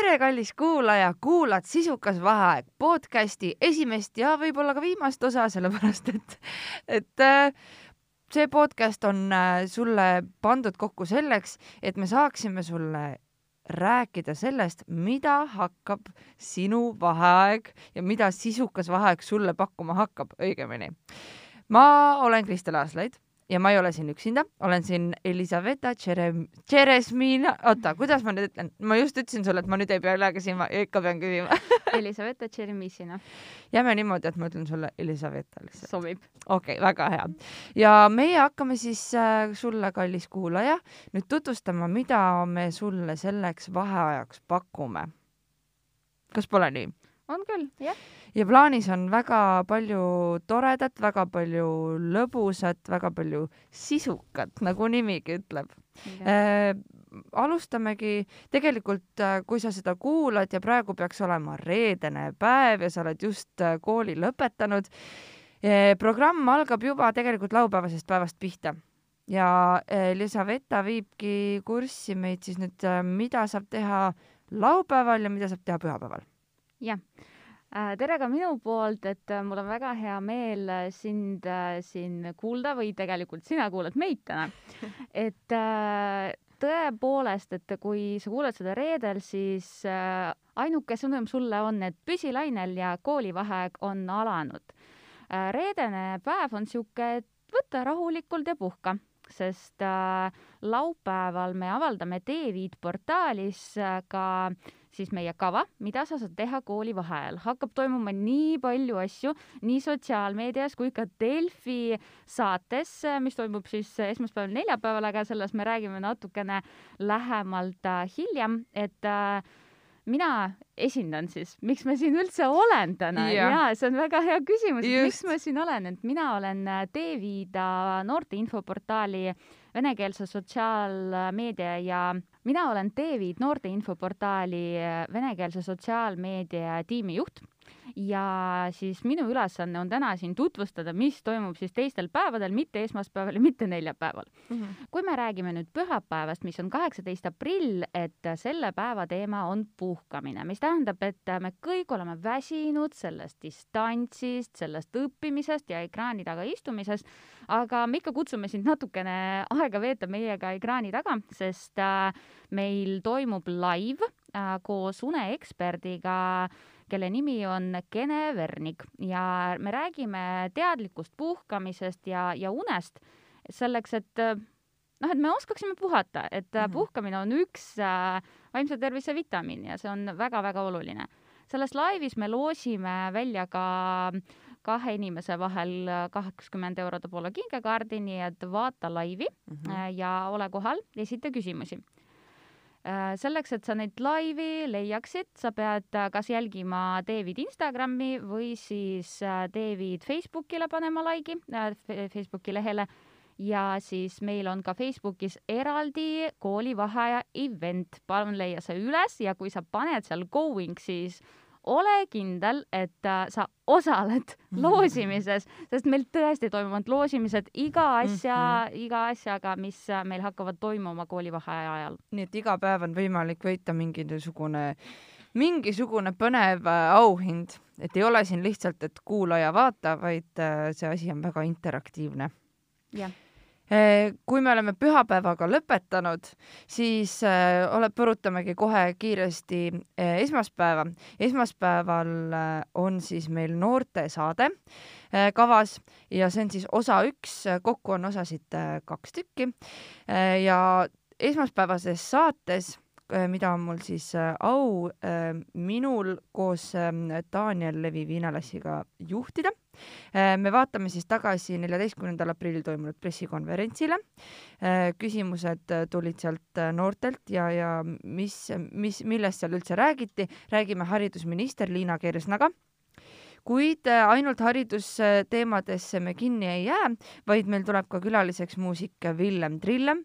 tere, kallis kuulaja, kuulad Sisukas vaheaeg podcasti esimest ja võib-olla ka viimast osa, sellepärast et, et äh, see podcast on äh, sulle pandud kokku selleks, et me saaksime sulle rääkida sellest, mida hakkab sinu vaheaeg ja mida sisukas vaheaeg sulle pakkuma hakkab, õigemini. ma olen Kristel Aaslaid ja ma ei ole siin üksinda, olen siin Elisaveta Tšerem-, Tšeresmina, oota, kuidas ma nüüd ütlen, ma just ütlesin sulle, et ma nüüd ei pea üle küsima ja ikka pean küsima Elisaveta Tšeremissina. jääme niimoodi, et ma ütlen sulle Elisaveta lihtsalt. sobib. okei okay,, väga hea. ja meie hakkame siis äh, sulle, kallis kuulaja, nüüd tutvustama, mida me sulle selleks vaheajaks pakume. kas pole nii? On küll, jah ja plaanis on väga palju toredat, väga palju lõbusat, väga palju sisukat, nagu nimigi ütleb äh,. alustamegi tegelikult, äh, kui sa seda kuulad ja praegu peaks olema reedene päev ja sa oled just äh, kooli lõpetanud äh,. programm algab juba tegelikult laupäevasest päevast pihta ja Elisaveta viibki kurssi meid siis nüüd, mida saab teha laupäeval ja mida saab teha pühapäeval. Jah Äh, tere ka minu poolt, et äh, mul on väga hea meel äh, sind siin kuulda või tegelikult sina kuulad meid täna. et tõepoolest, et kui sa kuulad seda reedel, siis ainuke sõnum sulle on, et püsi lainel ja koolivaheaeg on alanud. reedene päev on sihuke, et võta rahulikult ja puhka sest laupäeval me avaldame Teeviit portaalis ka äh, siis meie kava, mida sa saad teha koolivaheajal. hakkab toimuma nii palju asju nii sotsiaalmeedias kui ka Delfi saates, mis toimub siis esmaspäeval, neljapäeval, aga sellest me räägime natukene lähemalt äh, hiljem, et äh, mina esindan siis, miks ma siin üldse olen täna. Ja, ja see on väga hea küsimus, miks ma siin olen, et mina olen Teeviida äh, noorte infoportaali venekeelse sotsiaalmeedia ja mina olen Teevid noorte infoportaali äh, venekeelse sotsiaalmeedia tiimijuht ja siis minu ülesanne on täna siin tutvustada, mis toimub siis teistel päevadel, mitte esmaspäeval ja mitte neljapäeval mm. -hmm. kui me räägime nüüd pühapäevast, mis on kaheksateist aprill, et selle päeva teema on puhkamine, mis tähendab, et me kõik oleme väsinud sellest distantsist, sellest õppimisest ja ekraani taga istumisest, aga me ikka kutsume sind natukene aega veeta meiega ekraani taga, sest äh, meil toimub live äh, koos uneeksperdiga kelle nimi on Kene Vernik ja me räägime teadlikust puhkamisest ja, ja unest selleks, et noh, et me oskaksime puhata, et mm -hmm. puhkamine on üks äh, vaimse tervise vitamiin ja see on väga-väga oluline. selles laivis me loosime välja ka kahe inimese vahel kaheksakümmend eurot Apollo kingekaardi, nii et vaata laivi mm -hmm. ja ole kohal, esita küsimusi selleks, et sa neid laivi leiaksid, sa pead äh, kas jälgima David Instagrami või siis äh, David Facebookile panema like'i, Facebooki lehele. Ja siis meil on ka Facebookis eraldi koolivaheaja event, palun leia see üles ja kui sa paned seal going, siis ole kindel, et äh, sa osaled mhm. loosimises, sest meil tõesti toimuvad loosimised iga asja mm, -hmm. iga asjaga, mis äh, meil hakkavad toimuma koolivaheaja ajal. nii et iga päev on võimalik võita mingisugune, mingisugune põnev äh, auhind, et ei ole siin lihtsalt, et kuula ja vaata, vaid see asi on väga interaktiivne. jah kui me oleme pühapäevaga lõpetanud, siis äh, ole, põrutamegi kohe kiiresti äh, esmaspäeva. esmaspäeval äh, on siis meil noortesaade äh, kavas ja see on siis osa üks, kokku on osasid äh, kaks tükki äh, ja esmaspäevases saates Äh, mida on mul siis äh, au äh, minul koos ähm, Daniel Levi Viinalassiga juhtida. me vaatame siis tagasi neljateistkümnendal aprillil toimunud pressikonverentsile. küsimused tulid sealt noortelt ja, ja mis, mis, millest seal üldse räägiti, räägime haridusminister Liina Kersnaga kuid ainult haridusteemadesse me kinni ei jää, vaid meil tuleb ka külaliseks muusik Villem Trillem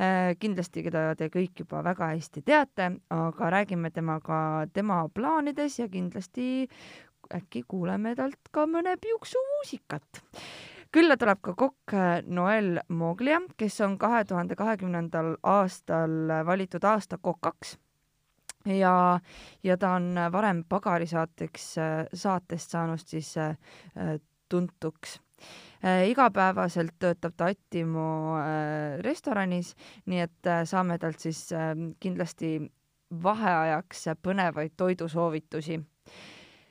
Äh, kindlasti, keda te kõik juba väga hästi teate, aga räägime temaga tema plaanides ja kindlasti äkki kuuleme talt ka mõne piuksu muusikat. Külla tuleb ka kokk äh, Noel Moglia, kes on kahe tuhande kahekümnendal aastal valitud aasta kokaks ja, ja ta on varem pagarisaateks, saatest saanud siis tuntuks. Igapäevaselt töötab ta Attimo restoranis, nii et saame talt siis kindlasti vaheajaks põnevaid toidusoovitusi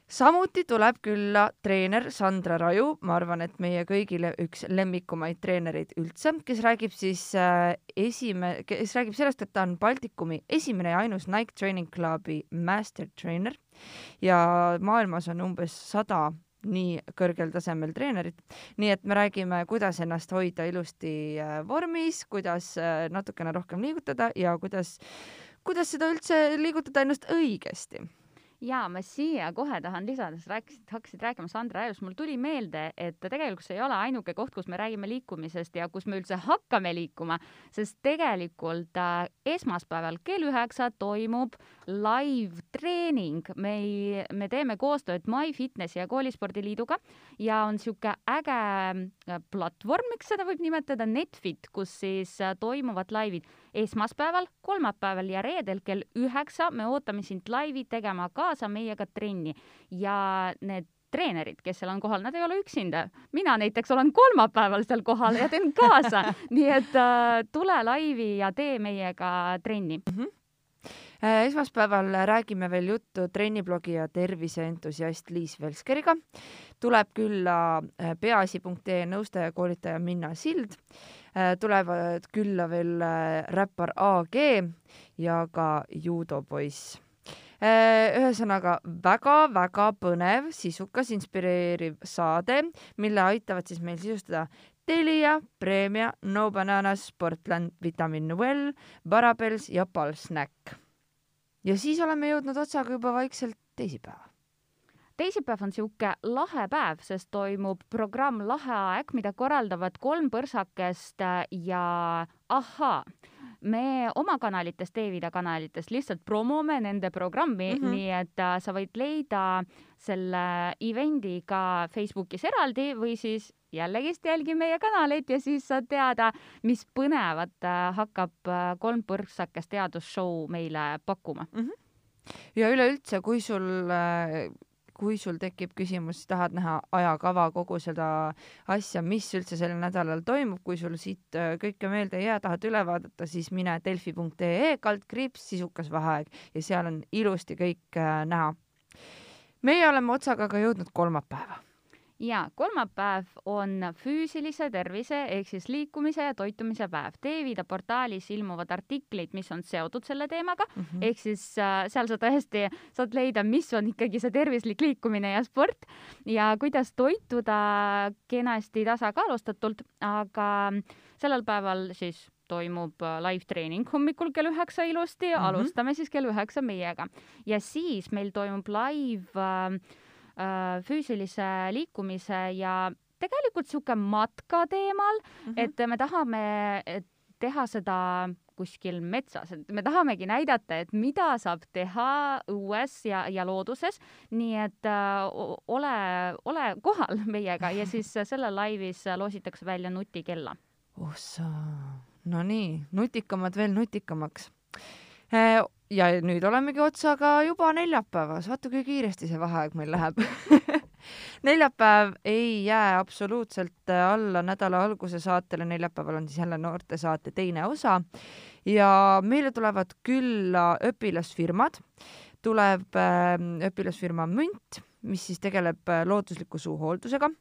samuti tuleb külla treener Sandra Raju, ma arvan, et meie kõigile üks lemmikumaid treenereid üldse, kes räägib siis äh, esime-, kes räägib sellest, et ta on Baltikumi esimene ja ainus Nike Training Clubi master trainer. Ja maailmas on umbes sada nii kõrgel tasemel treenerit, nii et me räägime, kuidas ennast hoida ilusti äh, vormis, kuidas äh, natukene rohkem liigutada ja kuidas, kuidas seda üldse liigutada ennast õigesti ja ma siia kohe tahan lisada, sa rääkisid, hakkasid rääkima Sandra Ajust, mul tuli meelde, et tegelikult see ei ole ainuke koht, kus me räägime liikumisest ja kus me üldse hakkame liikuma, sest tegelikult äh, esmaspäeval kell üheksa toimub live treening. me ei, me teeme koostööd MyFitnessi ja Koolispordiliiduga ja on niisugune äge äh, platvorm, miks seda võib nimetada, Netfit, kus siis äh, toimuvad laivid esmaspäeval, kolmapäeval ja reedel kell üheksa. me ootame sind laivi tegema kaasa meiega trenni ja need treenerid, kes seal on kohal, nad ei ole üksinda. mina näiteks olen kolmapäeval seal kohal ja teen kaasa nii et äh, tule laivi ja tee meiega trenni mm. -hmm esmaspäeval räägime veel juttu trenniblogi ja terviseentusiast Liis Velskeriga. tuleb külla äh, peaasi.ee nõustaja, koolitaja Minna Sild tulevad külla veel äh, räppar AG ja ka judopoiss äh, ühesõnaga väga-väga põnev, sisukas, inspireeriv saade, mille aitavad siis meil sisustada Telia, Premia, No Bananas, Sportland, Vitamin Well, Barabels ja Palsnack. ja siis oleme jõudnud otsaga juba vaikselt teisipäeva teisipäev on sihuke lahe päev, sest toimub programm Laheaeg, mida korraldavad kolm põrsakest äh, ja ahhaa me oma kanalites, Teevida kanalites lihtsalt promome nende programmi mm, -hmm. nii et äh, sa võid leida selle event'i ka Facebookis eraldi või siis jällegist jälgi meie kanaleid ja siis saad teada, mis põnevat äh, hakkab kolm põrsakest teadusshow meile pakkuma mm. -hmm ja üleüldse, kui sul kui sul tekib küsimus, tahad näha ajakava, kogu seda asja, mis üldse sellel nädalal toimub, kui sul siit äh, kõike meelde ei jää, tahad üle vaadata, siis mine delfi.ee kaldkriips sisukas vaheaeg ja seal on ilusti kõik äh, näha. meie oleme otsaga ka jõudnud kolmapäeva ja kolmapäev on füüsilise tervise ehk siis liikumise ja toitumise päev. Teevida portaalis ilmuvad artiklid, mis on seotud selle teemaga mm -hmm. ehk siis äh, seal sa tõesti saad leida, mis on ikkagi see tervislik liikumine ja sport ja kuidas toituda kenasti tasakaalustatult, aga sellel päeval siis toimub äh, live treening hommikul kell üheksa ilusti mm, -hmm. alustame siis kell üheksa meiega ja siis meil toimub live äh, Äh, füüsilise liikumise ja tegelikult sihuke matka teemal mm, -hmm. et me tahame teha seda kuskil metsas, et me tahamegi näidata, et mida saab teha õues ja, ja looduses, nii et äh, ole, ole kohal meiega ja siis selle laivis loositakse välja nutikella. ossa, no nii, nutikamad veel nutikamaks äh, ja nüüd olemegi otsaga juba neljapäevas, vaata kui kiiresti see vaheaeg meil läheb. Neljapäev ei jää absoluutselt alla nädala alguse saatele, neljapäeval on siis jälle noortesaate teine osa. Ja meile tulevad külla õpilasfirmad, tuleb äh, õpilasfirma Münt, mis siis tegeleb äh, loodusliku suuhooldusega.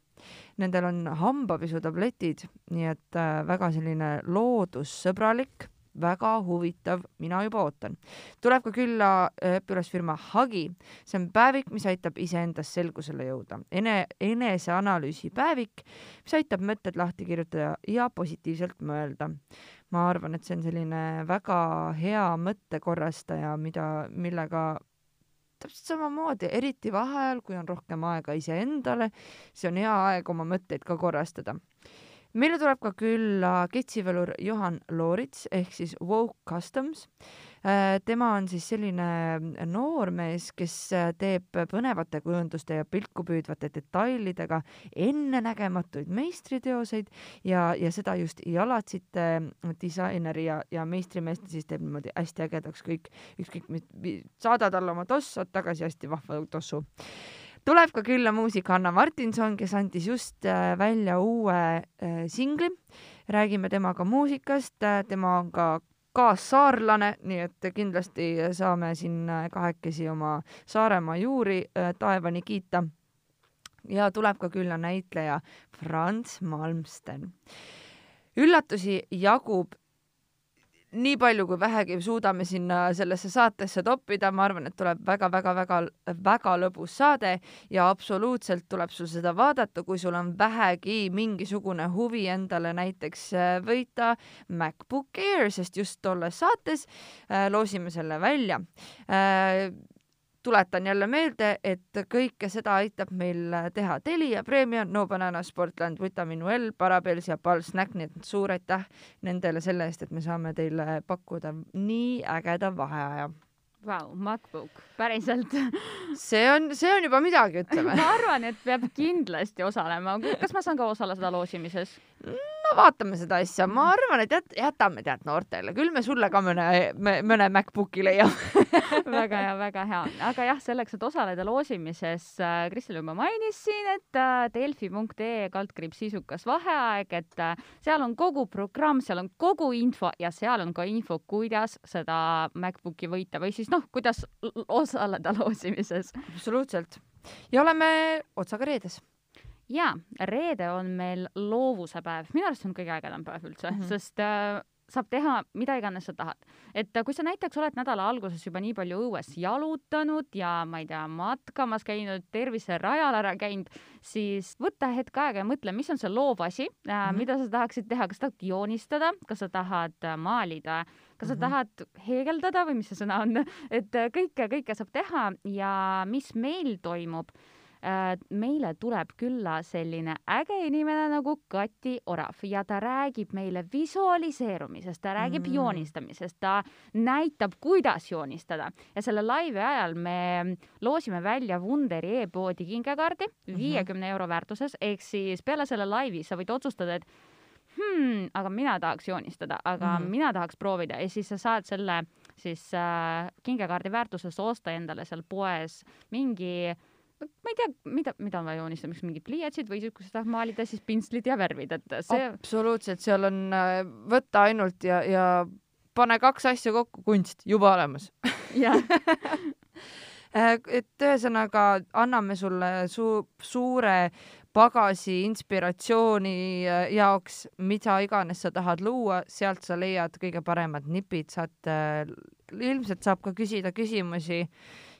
Nendel on hambapesutabletid, nii et äh, väga selline loodussõbralik väga huvitav, mina juba ootan. tuleb ka külla äh, õpilasfirma Hagi, see on päevik, mis aitab iseendas selgusele jõuda, ene, eneseanalüüsi päevik, mis aitab mõtted lahti kirjutada ja positiivselt mõelda. ma arvan, et see on selline väga hea mõttekorrastaja, mida, millega täpselt samamoodi, eriti vaheajal, kui on rohkem aega iseendale, see on hea aeg oma mõtteid ka korrastada meile tuleb ka külla ketsivõlur Johan Loorits ehk siis Woke Customs. Äh, tema on siis selline noormees, kes äh, teeb põnevate kujunduste ja pilku püüdvate detailidega ennenägematuid meistriteoseid ja, ja seda just jalatsite disaineri ja, ja meistrimeeste siis teeb niimoodi hästi ägedaks kõik, ükskõik mis, saada talle oma toss, saad tagasi hästi vahva tossu tuleb ka külla muusik Hanna Martinson, kes andis just äh, välja uue singli. räägime temaga muusikast, tema on ka kaassaarlane, nii et kindlasti saame siin kahekesi oma Saaremaa juuri äh, taevani kiita. ja tuleb ka külla näitleja Franz Malmsten. üllatusi jagub nii palju, kui vähegi suudame sinna sellesse saatesse toppida, ma arvan, et tuleb väga-väga-väga-väga lõbus saade ja absoluutselt tuleb sul seda vaadata, kui sul on vähegi mingisugune huvi endale näiteks äh, võita MacBook Air, sest just tolles saates äh, loosime selle välja. Äh, tuletan jälle meelde, et kõike seda aitab meil teha Telia Premium, No Banana, Sportland, Vitamin Well, Parabels ja Pal Snack, nii et suur aitäh nendele selle eest, et me saame teile pakkuda nii ägeda vaheaja. Vau, MacBook, päriselt see on, see on juba midagi, ütleme ma arvan, et peab kindlasti osalema. kas ma saan ka osaleda loosimises? No vaatame seda asja, ma arvan, et jät-, jätame tead noortele, küll me sulle ka mõne, mõne MacBooki leiame väga hea, väga hea. aga jah, selleks, et osaleda loosimises äh,, Kristel juba mainis siin, et äh, delfi.ee kaldkriips sisukas vaheaeg, et äh, seal on kogu programm, seal on kogu info ja seal on ka info, kuidas seda MacBooki võita või siis noh, kuidas osaleda loosimises. absoluutselt. ja oleme otsaga reedes jaa, reede on meil loovuse päev, minu arust see on kõige ägedam päev üldse mm, -hmm. sest äh, saab teha mida iganes sa tahad. et äh, kui sa näiteks oled nädala alguses juba nii palju õues jalutanud ja ma ei tea, matkamas käinud, terviserajal ära käinud, siis võta hetk aega ja mõtle, mis on see loov asi mm, -hmm. mida sa tahaksid teha, kas tahad joonistada, kas sa tahad äh, maalida, kas sa mm -hmm. tahad heegeldada või mis see sõna on, et kõike, kõike saab teha ja mis meil toimub meile tuleb külla selline äge inimene nagu Kati Orav ja ta räägib meile visualiseerumisest, ta räägib mm. joonistamisest, ta näitab, kuidas joonistada ja selle laivi ajal me loosime välja Wunderi e-poodi kingekaardi mhm. viiekümne mm -hmm. euro väärtuses, ehk siis peale selle laivi sa võid otsustada, et hmm, aga mina tahaks joonistada, aga mm -hmm. mina tahaks proovida ja siis sa saad selle siis äh, kingekaardi väärtuses osta endale seal poes mingi ma ei tea, mida, mida on vaja joonistamiseks, mingid pliiatsid või siis, kui sa tahad maalida, siis pintslid ja värvid, et see. absoluutselt, seal on äh, võtta ainult ja, ja pane kaks asja kokku, kunst juba olemas jah äh, et ühesõnaga anname sulle su suure pagasi inspiratsiooni äh, jaoks, mida iganes sa tahad luua, sealt sa leiad kõige paremad nipid, saad, ilmselt saab ka küsida küsimusi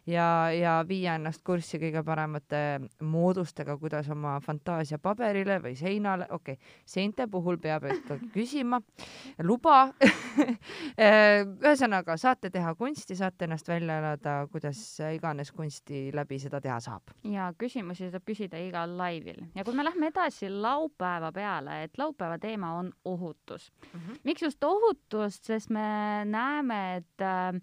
ja, ja viia ennast kurssi kõige paremate moodustega, kuidas oma fantaasia paberile või seinale, okei okay,, seinte puhul peab ikkagi küsima luba ühesõnaga, saate teha kunsti, saate ennast välja elada, kuidas iganes kunsti läbi seda teha saab. ja küsimusi saab küsida igal laivil ja kui me lähme edasi laupäeva peale, et laupäeva teema on ohutus mm. -hmm. miks just ohutust, sest me näeme, et äh,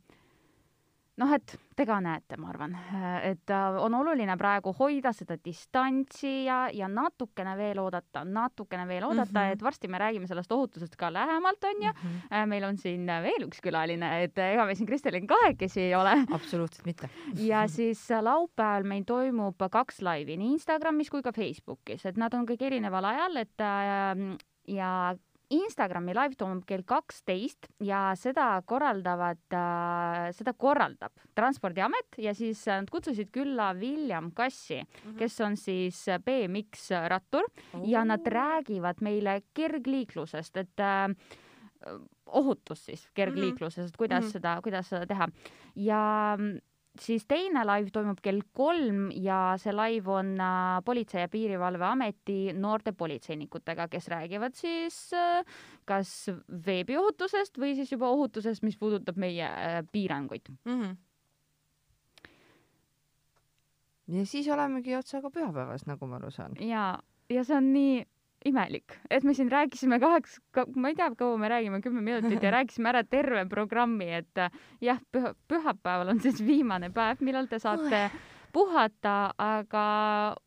noh, et te ka näete, ma arvan, et äh, on oluline praegu hoida seda distantsi ja, ja natukene veel oodata, natukene veel oodata mm, -hmm. et varsti me räägime sellest ohutusest ka lähemalt, onju mm. -hmm. meil on siin veel üks külaline, et ega me siin Kristeliga kahekesi ei ole. absoluutselt mitte ja siis laupäeval meil toimub kaks laivi nii Instagramis kui ka Facebookis, et nad on kõik erineval ajal, et äh, ja Instagrami live toimub kell kaksteist ja seda korraldavad äh,, seda korraldab Transpordiamet ja siis nad kutsusid külla William Kassi mm, -hmm. kes on siis BMX rattur oh. ja nad räägivad meile kergliiklusest, et äh, ohutus siis kergliikluses, et kuidas mm -hmm. seda, kuidas seda teha ja siis teine live toimub kell kolm ja see live on äh, Politsei- ja Piirivalveameti noorte politseinikutega, kes räägivad siis äh, kas veebiohutusest või siis juba ohutusest, mis puudutab meie äh, piiranguid mm. -hmm. ja siis olemegi otsaga pühapäevas, nagu ma aru saan. ja, ja see on nii imelik, et me siin rääkisime kaheks ka,, ma ei tea, kaua me räägime, kümme minutit ja rääkisime ära terve programmi, et äh, jah, püha, pühapäeval on siis viimane päev, millal te saate puhata, aga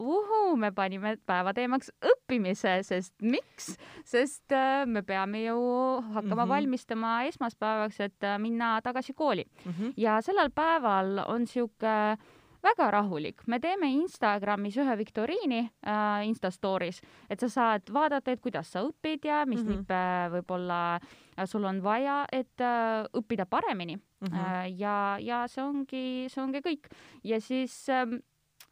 uhuu, me panime päeva teemaks õppimise, sest miks? sest äh, me peame ju hakkama mm -hmm. valmistama esmaspäevaks, et äh, minna tagasi kooli mm. -hmm. ja sellel päeval on sihuke väga rahulik, me teeme Instagramis ühe viktoriini äh, Insta story's, et sa saad vaadata, et kuidas sa õpid ja mis mm -hmm. nippe võib-olla äh, sul on vaja, et äh, õppida paremini mm. -hmm. Äh, ja, ja see ongi, see ongi kõik. ja siis ähm,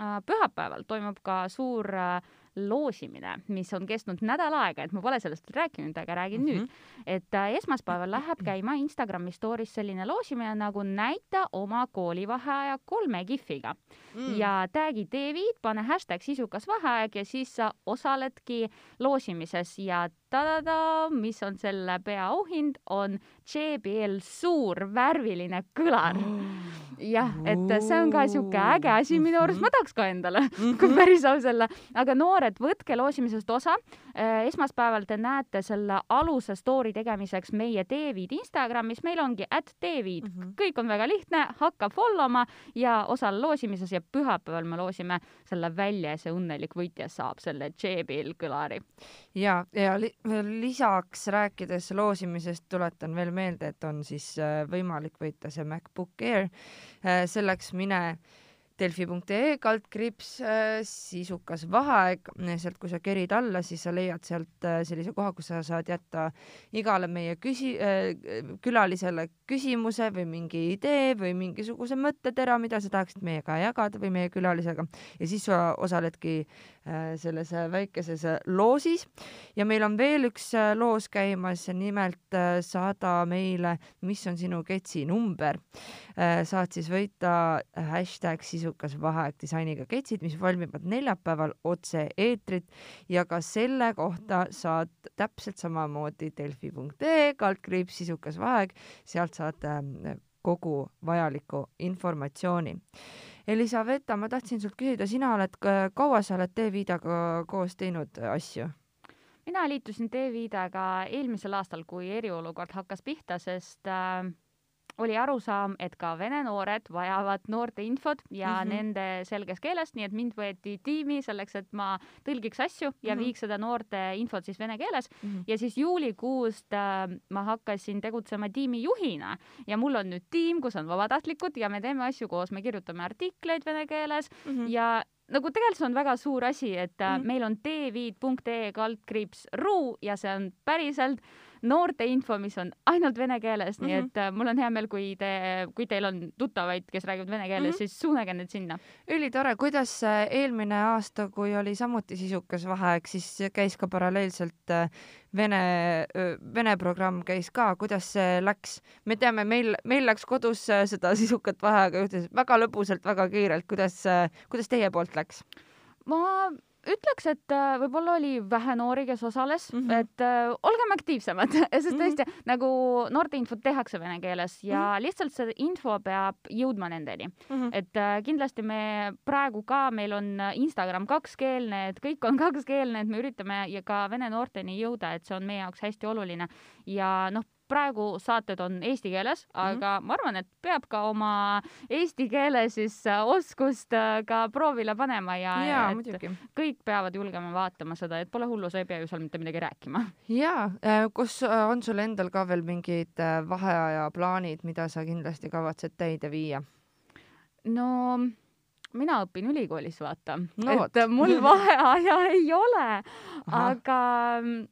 äh, pühapäeval toimub ka suur äh, loosimine, mis on kestnud nädal aega, et ma pole sellest rääkinud, aga räägin mm -hmm. nüüd. et äh, esmaspäeval läheb käima Instagrami story's selline loosimine nagu näita oma koolivaheaja kolme kihviga mm. ja tag'i David, pane hashtag sisukas vaheaeg ja siis sa osaledki loosimises ja ta-da-da, mis on selle peaauhind, on JBL suur värviline kõlar jah, et see on ka sihuke äge asi minu arust, ma tahaks ka endale, kui päris aus olla. aga noored, võtke loosimisest osa. Äh, esmaspäeval te näete selle aluse story tegemiseks meie David Instagramis, meil ongi at David mm, -hmm. kõik on väga lihtne, hakka follow ma ja osale loosimises ja pühapäeval me loosime selle välja ja see õnnelik võitja saab selle JBL kõlari. ja, ja lisaks rääkides loosimisest tuletan veel meelde, et on siis äh, võimalik võita see MacBook Air. Äh, selleks mine delfi.ee kaldkriips äh, sisukas vaheaeg, sealt kui sa kerid alla, siis sa leiad sealt sellise koha, kus sa saad jätta igale meie küsi-, külalisele küsimuse või mingi idee või mingisuguse mõttetera, mida sa tahaksid meiega jagada või meie külalisega. Ja siis sa osaledki selles väikeses loosis. Ja meil on veel üks loos käimas, nimelt saada meile, mis on sinu ketsi number? Äh, saad siis võita hashtag sisukas vaheaeg disainiga ketsid, mis valmivad neljapäeval otse-eetrit ja ka selle kohta saad täpselt samamoodi delfi.ee kaldkriips sisukas vaheaeg, sealt saad ähm, kogu vajalikku informatsiooni. Elisaveta, ma tahtsin sult küsida, sina oled, kaua sa oled T-Viidaga koos teinud asju? mina liitusin T-Viidaga eelmisel aastal, kui eriolukord hakkas pihta, sest äh, oli arusaam, et ka vene noored vajavad noorte infot ja mm -hmm. nende selges keeles, nii et mind võeti tiimi selleks, et ma tõlgiks asju ja mm -hmm. viiks seda noorte infot siis vene keeles mm. -hmm. ja siis juulikuust äh, ma hakkasin tegutsema tiimijuhina ja mul on nüüd tiim, kus on vabatahtlikud ja me teeme asju koos, me kirjutame artikleid vene keeles mm -hmm. ja nagu tegelikult see on väga suur asi, et mm -hmm. meil on tviid.ee kaldkriips ru ja see on päriselt noorte info, mis on ainult vene keeles mm, -hmm. nii mhm. et äh, mul on hea meel, kui te, kui teil on tuttavaid, kes räägivad vene keeles mm, -hmm. siis suunage need sinna. ülitore, kuidas äh, eelmine aasta, kui oli samuti sisukas vaheaeg, siis käis ka paralleelselt äh, vene, vene programm käis ka, kuidas see läks? me teame, meil, meil läks kodus seda sisukat vaheaega juhtus väga lõbusalt, väga kiirelt, kuidas, kuidas teie poolt läks? ma ütleks, et äh, võib-olla oli vähe noori, kes osales mm, -hmm. et äh, olgem aktiivsemad sest mhm. tõesti mm -hmm. nagu noorteinfot tehakse vene keeles ja mm -hmm. lihtsalt see info peab jõudma nendeni mm. -hmm. et äh, kindlasti me praegu ka, meil on Instagram kakskeelne, et kõik on kakskeelne, et me üritame ja ka vene noorteni jõuda, et see on meie jaoks hästi oluline ja noh, praegu saated on eesti keeles, aga mm -hmm. ma arvan, et peab ka oma eesti keele siis äh, oskust äh, ka proovile panema ja, ja kõik peavad julgema vaatama seda, et pole hullu, sa ei pea ju seal mitte midagi rääkima. ja, äh, kus on sul endal ka veel mingid vaheaja plaanid, mida sa kindlasti kavatsed täide viia? no mina õpin ülikoolis, vaata no,. et mul vaheaja ei ole, aga mm,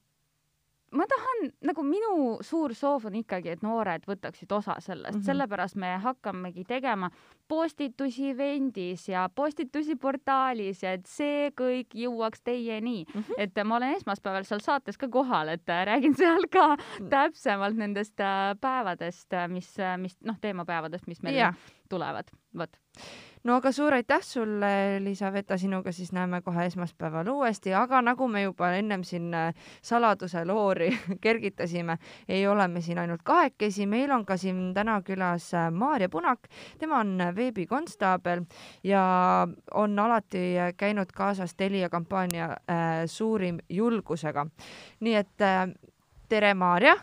ma tahan, nagu minu suur soov on ikkagi, et noored võtaksid osa sellest mm, -hmm. sellepärast me hakkamegi tegema postitusi Vendis ja postitusi portaalis ja et see kõik jõuaks teieni mm. -hmm. et ma olen esmaspäeval seal saates ka kohal, et äh, räägin seal ka mm. täpsemalt nendest äh, päevadest, äh, mis, mis noh, teemapäevadest, mis meil yeah. tulevad, vot no aga suur aitäh sulle, Liisa-Veta, sinuga siis näeme kohe esmaspäeval uuesti, aga nagu me juba ennem siin äh, saladuse loori kergitasime, ei ole me siin ainult kahekesi, meil on ka siin täna külas äh, Maarja Punak, tema on veebikonstaabel ja on alati käinud kaasas Telia kampaania äh, Suurim julgusega. nii et äh, tere, Maarja!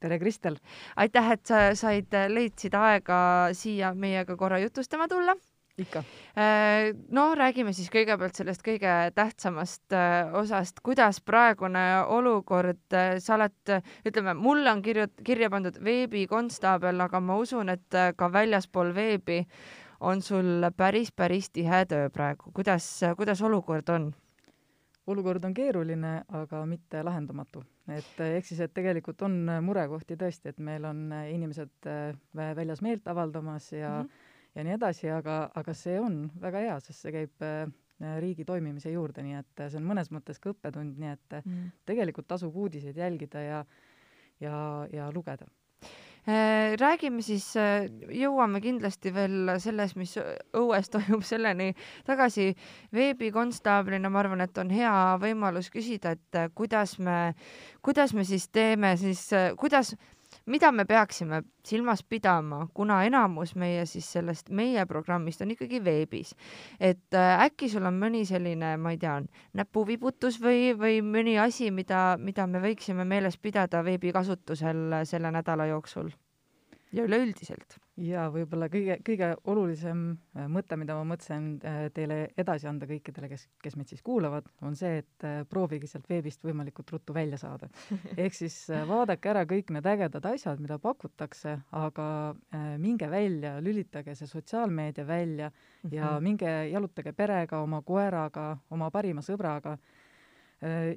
Tere, Kristel! aitäh, et sa said, leidsid aega siia meiega korra jutustama tulla ikka. Äh, no räägime siis kõigepealt sellest kõige tähtsamast äh, osast, kuidas praegune olukord, äh, sa oled, ütleme, mulle on kirju-, kirja pandud veebikonstaabel, aga ma usun, et ka väljaspool veebi on sul päris, päris tihe töö praegu. kuidas, kuidas olukord on? olukord on keeruline, aga mitte lahendamatu. et ehk siis, et tegelikult on murekohti tõesti, et meil on inimesed väljas meelt avaldamas ja mm -hmm ja nii edasi, aga, aga see on väga hea, sest see käib äh, riigi toimimise juurde, nii et see on mõnes mõttes ka õppetund, nii et mm. tegelikult tasub uudiseid jälgida ja, ja, ja lugeda äh, räägime siis, äh, jõuame kindlasti veel selles, mis õues toimub, selleni tagasi. veebikonstaablina ma arvan, et on hea võimalus küsida, et kuidas me, kuidas me siis teeme siis, kuidas mida me peaksime silmas pidama, kuna enamus meie siis sellest meie programmist on ikkagi veebis, et äh, äkki sul on mõni selline, ma ei tea, näpuvibutus või, või mõni asi, mida, mida me võiksime meeles pidada veebikasutusel selle nädala jooksul ja üleüldiselt? ja võib-olla kõige, kõige olulisem äh, mõte, mida ma mõtlesin äh, teile edasi anda kõikidele, kes, kes meid siis kuulavad, on see, et äh, proovige sealt veebist võimalikult ruttu välja saada. ehk siis vaadake ära kõik need ägedad asjad, mida pakutakse, aga minge välja, lülitage see sotsiaalmeedia välja ja mhm. minge jalutage perega, oma koeraga, oma parima sõbraga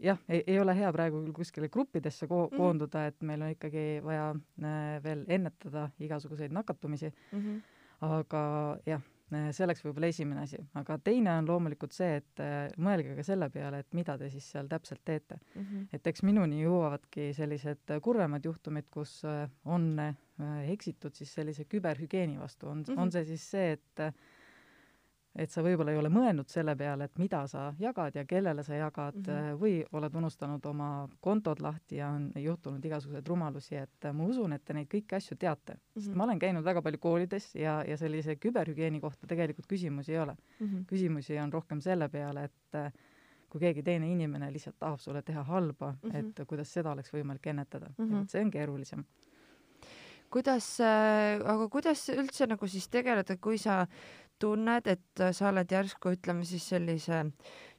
jah, ei ole hea praegu küll kuskile gruppidesse ko mhm. koonduda, et meil on ikkagi vaja äh, veel ennetada igasuguseid nakatumisi mm. -hmm. aga jah, äh, see oleks võib-olla esimene asi, aga teine on loomulikult see, et mõelge ka selle peale, et mida te siis seal täpselt teete mm. -hmm. et eks minuni jõuavadki sellised kurvemad juhtumid, kus on eksitud siis sellise küberhügieeni vastu, on mm, -hmm. on see siis see, et et sa võib-olla ei ole mõelnud selle peale, et mida sa jagad ja kellele sa jagad mm -hmm. või oled unustanud oma kontod lahti ja on juhtunud igasuguseid rumalusi, et äh, ma usun, et te neid kõiki asju teate mm. -hmm. sest ma olen käinud väga palju koolides ja, ja sellise küberhügieeni kohta tegelikult küsimusi ei ole mm. -hmm. küsimusi on rohkem selle peale, et äh, kui keegi teine inimene lihtsalt tahab sulle teha halba mm, -hmm. et kuidas seda oleks võimalik ennetada mm. -hmm. see on keerulisem kuidas äh,, aga kuidas üldse nagu siis tegeleda, kui sa tunned, et sa oled järsku, ütleme siis sellise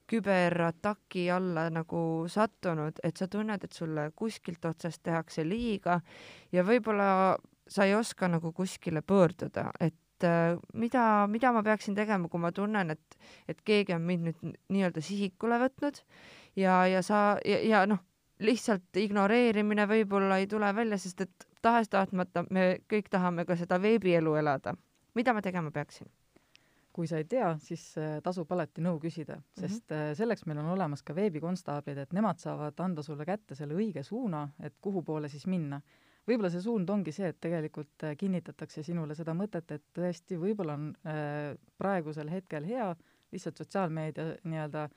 küberataki alla nagu sattunud, et sa tunned, et sulle kuskilt otsast tehakse liiga ja võib-olla sa ei oska nagu kuskile pöörduda, et äh, mida, mida ma peaksin tegema, kui ma tunnen, et, et keegi on mind nüüd nii-öelda sihikule võtnud ja, ja sa ja, ja noh, lihtsalt ignoreerimine võib-olla ei tule välja, sest et tahes-tahtmata me kõik tahame ka seda veebielu elada. mida ma tegema peaksin? Kui sa ei tea, siis äh, tasub alati nõu küsida, mhm. sest mm -hmm. selleks meil on olemas ka veebikonstaablid, et nemad saavad anda sulle kätte selle õige suuna, et kuhu poole siis minna. võib-olla see suund ongi see, et tegelikult äh, kinnitatakse sinule seda mõtet, et tõesti, võib-olla on äh, praegusel hetkel hea lihtsalt sotsiaalmeedia nii-öelda äh,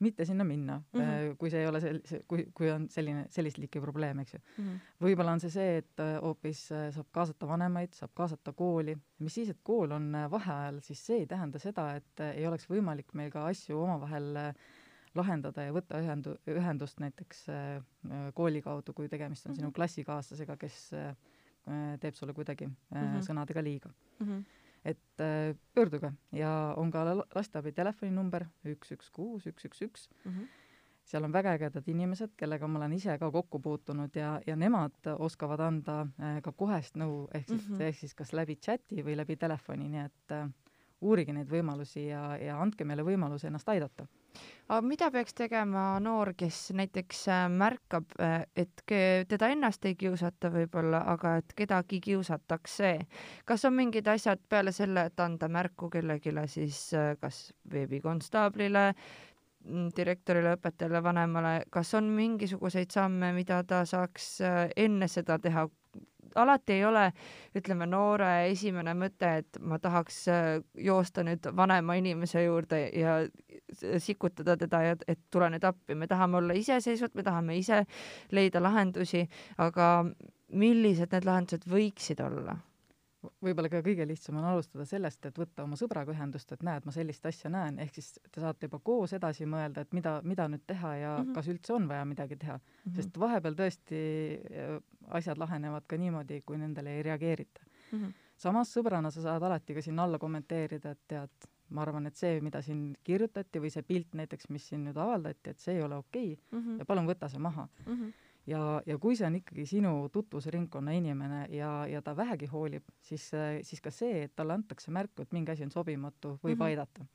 mitte sinna minna mm, -hmm. kui see ei ole sel-, kui, kui on selline, sellist liiki probleem, eks ju mm. -hmm. võib-olla on see see, et äh, hoopis äh, saab kaasata vanemaid, saab kaasata kooli, mis siis, et kool on vaheajal, siis see ei tähenda seda, et ei oleks võimalik meil ka asju omavahel lahendada ja võtta ühendu-, ühendust näiteks kooli kaudu, kui tegemist on mm -hmm. sinu klassikaaslasega, kes teeb sulle kuidagi mm -hmm. sõnadega liiga mm. -hmm et äh, pöörduge ja on ka lasteabi telefoninumber üks, üks, kuus, üks, üks, üks. Mhm. seal on väga ägedad inimesed, kellega ma olen ise ka kokku puutunud ja, ja nemad oskavad anda äh, ka kohest nõu, ehk siis mm, -hmm. ehk siis kas läbi chati või läbi telefoni, nii et äh, uurige neid võimalusi ja, ja andke meile võimaluse ennast aidata aga mida peaks tegema noor, kes näiteks äh, märkab, äh, et teda ennast ei kiusata võib-olla, aga et kedagi kiusatakse? kas on mingid asjad peale selle, et anda märku kellelegi siis äh, kas veebikonstaablile, mm, direktorile, õpetajale, vanemale, kas on mingisuguseid samme, mida ta saaks enne seda teha, alati ei ole, ütleme, noore esimene mõte, et ma tahaks äh, joosta nüüd vanema inimese juurde ja sikutada teda ja et tule nüüd appi, me tahame olla iseseisvad, me tahame ise leida lahendusi, aga millised need lahendused võiksid olla? Võib-olla ka kõige lihtsam on alustada sellest, et võtta oma sõbraga ühendust, et näed, ma sellist asja näen, ehk siis te saate juba koos edasi mõelda, et mida, mida nüüd teha ja mm -hmm. kas üldse on vaja midagi teha mm. -hmm. sest vahepeal tõesti äh, asjad lahenevad ka niimoodi, kui nendele ei reageerita mm. -hmm. samas sõbrana sa saad alati ka sinna alla kommenteerida, et tead, ma arvan, et see, mida siin kirjutati või see pilt näiteks, mis siin nüüd avaldati, et see ei ole okei okay, mm -hmm. ja palun võta see maha mm. -hmm ja, ja kui see on ikkagi sinu tutvusringkonna inimene ja, ja ta vähegi hoolib, siis, siis ka see, et talle antakse märku, et mingi asi on sobimatu, võib mm -hmm. aidata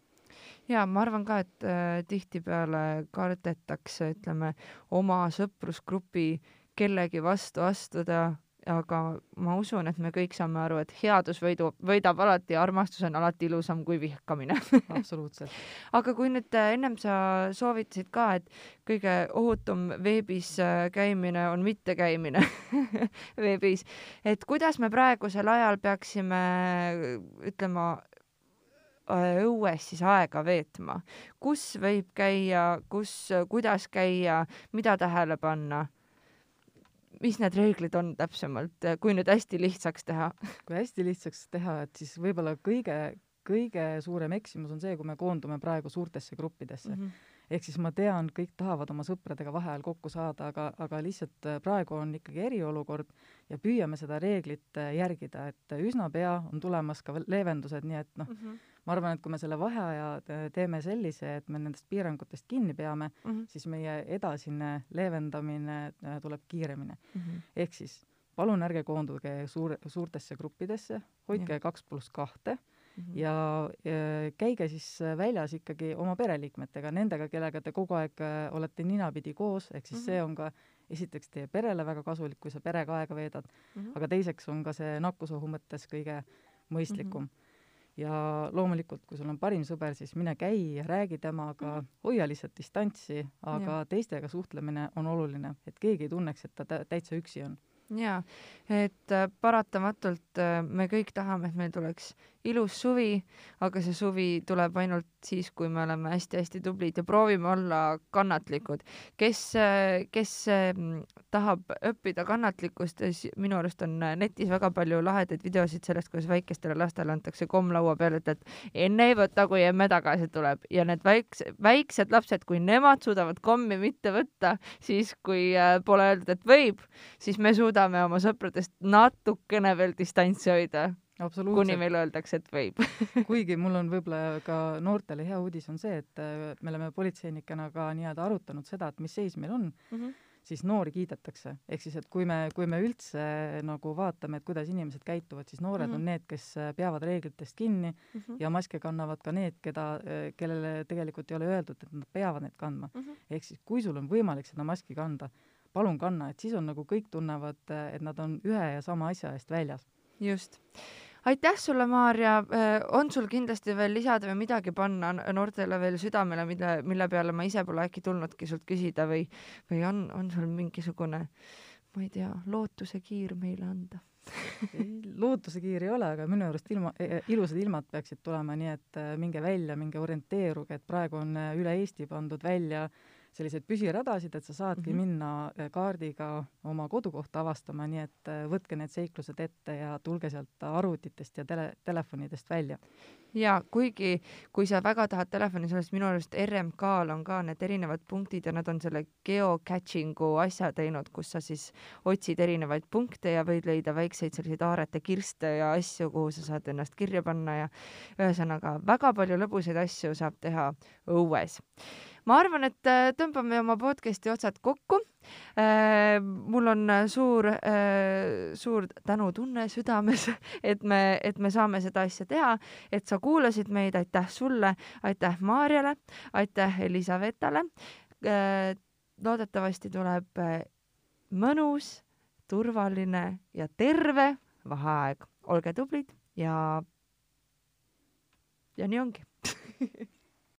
ja ma arvan ka, et äh, tihtipeale kardetakse, ütleme, oma sõprusgrupi kellegi vastu astuda aga ma usun, et me kõik saame aru, et headus võidu, võidab alati armastus on alati ilusam kui vihkamine. Absoluutselt. Aga kui nüüd äh, ennem sa soovitasid ka, et kõige ohutum veebis äh, käimine on mittekäimine veebis, et kuidas me praegusel ajal peaksime ütlema, äh, õues siis aega veetma, kus võib käia, kus, kuidas käia, mida tähele panna mis need reeglid on täpsemalt, kui nüüd hästi lihtsaks teha? kui hästi lihtsaks teha, et siis võib-olla kõige, kõige suurem eksimus on see, kui me koondume praegu suurtesse gruppidesse mm. -hmm ehk siis ma tean, kõik tahavad oma sõpradega vaheajal kokku saada, aga, aga lihtsalt äh, praegu on ikkagi eriolukord ja püüame seda reeglit äh, järgida, et üsna pea on tulemas ka leevendused, nii et noh mm -hmm., ma arvan, et kui me selle vaheaja teeme sellise, et me nendest piirangutest kinni peame mm, -hmm. siis meie edasine leevendamine äh, tuleb kiiremini mm. -hmm. ehk siis palun ärge koonduge suur, suurtesse gruppidesse, hoidke kaks pluss kahte mm -hmm. ja, ja käige siis väljas ikkagi oma pereliikmetega, nendega, kellega te kogu aeg äh, olete ninapidi koos, ehk siis mm -hmm. see on ka esiteks teie perele väga kasulik, kui sa perega aega veedad mm, -hmm. aga teiseks on ka see nakkusohu mõttes kõige mõistlikum mm. -hmm ja loomulikult, kui sul on parim sõber, siis mine käi ja räägi temaga, mhm. hoia lihtsalt distantsi, aga ja. teistega suhtlemine on oluline, et keegi ei tunneks, et ta täitsa üksi on jaa, et äh, paratamatult äh, me kõik tahame, et meil tuleks ilus suvi, aga see suvi tuleb ainult siis, kui me oleme hästi-hästi tublid ja proovime olla kannatlikud. kes, äh, kes tahab õppida kannatlikkust, minu arust on netis väga palju lahedaid videosid sellest, kuidas väikestele lastele antakse komm laua peale, et, et enne ei võta, kui emme tagasi tuleb ja need väikse, väiksed lapsed, kui nemad suudavad kommi mitte võtta, siis kui pole öeldud, et võib, siis me suudame oma sõpradest natukene veel distantsi hoida kuni meile öeldakse, et võib kuigi mul on võib-olla ka noortele hea uudis on see, et äh, me oleme politseinikena ka nii-öelda arutanud seda, et mis seis meil on mm, -hmm. siis noori kiidetakse. ehk siis, et kui me, kui me üldse nagu vaatame, et kuidas inimesed käituvad, siis noored mm -hmm. on need, kes äh, peavad reeglitest kinni mm -hmm. ja maske kannavad ka need, keda, äh, kellele tegelikult ei ole öeldud, et nad peavad neid kandma mm. -hmm. ehk siis, kui sul on võimalik seda maski kanda, palun kanna, et siis on nagu kõik tunnevad, et nad on ühe ja sama asja eest väljas. just. Aitäh sulle, Maarja, äh, on sul kindlasti veel lisada või midagi panna noortele veel südamele, mille, mille peale ma ise pole äkki tulnudki sult küsida või, või on, on sul mingisugune, ma ei tea, lootusekiir meile anda? lootusekiir ei ole, aga minu arust ilma, e, e, ilusad ilmad peaksid tulema, nii et äh, minge välja, minge orienteeruge, et praegu on äh, üle Eesti pandud välja äh, selliseid püsiradasid, et sa saadki mm -hmm. minna äh, kaardiga oma kodukohta avastama, nii et äh, võtke need seiklused ette ja tulge sealt arvutitest ja tele, telefonidest välja. ja kuigi, kui sa väga tahad telefonis olla, siis minu arust RMK-l on ka need erinevad punktid ja nad on selle geocaching'u asja teinud, kus sa siis otsid erinevaid punkte ja võid leida väikseid selliseid aarete kirste ja asju, kuhu sa saad ennast kirja panna ja ühesõnaga väga palju lõbusaid asju saab teha õues ma arvan, et äh, tõmbame oma podcast'i otsad kokku. Äh, mul on äh, suur, suur tänutunne südames, et me, et me saame seda asja teha, et sa kuulasid meid, aitäh sulle, aitäh Maarjale, aitäh Elisavetale. loodetavasti tuleb mõnus, turvaline ja terve vaheaeg. olge tublid ja, ja nii ongi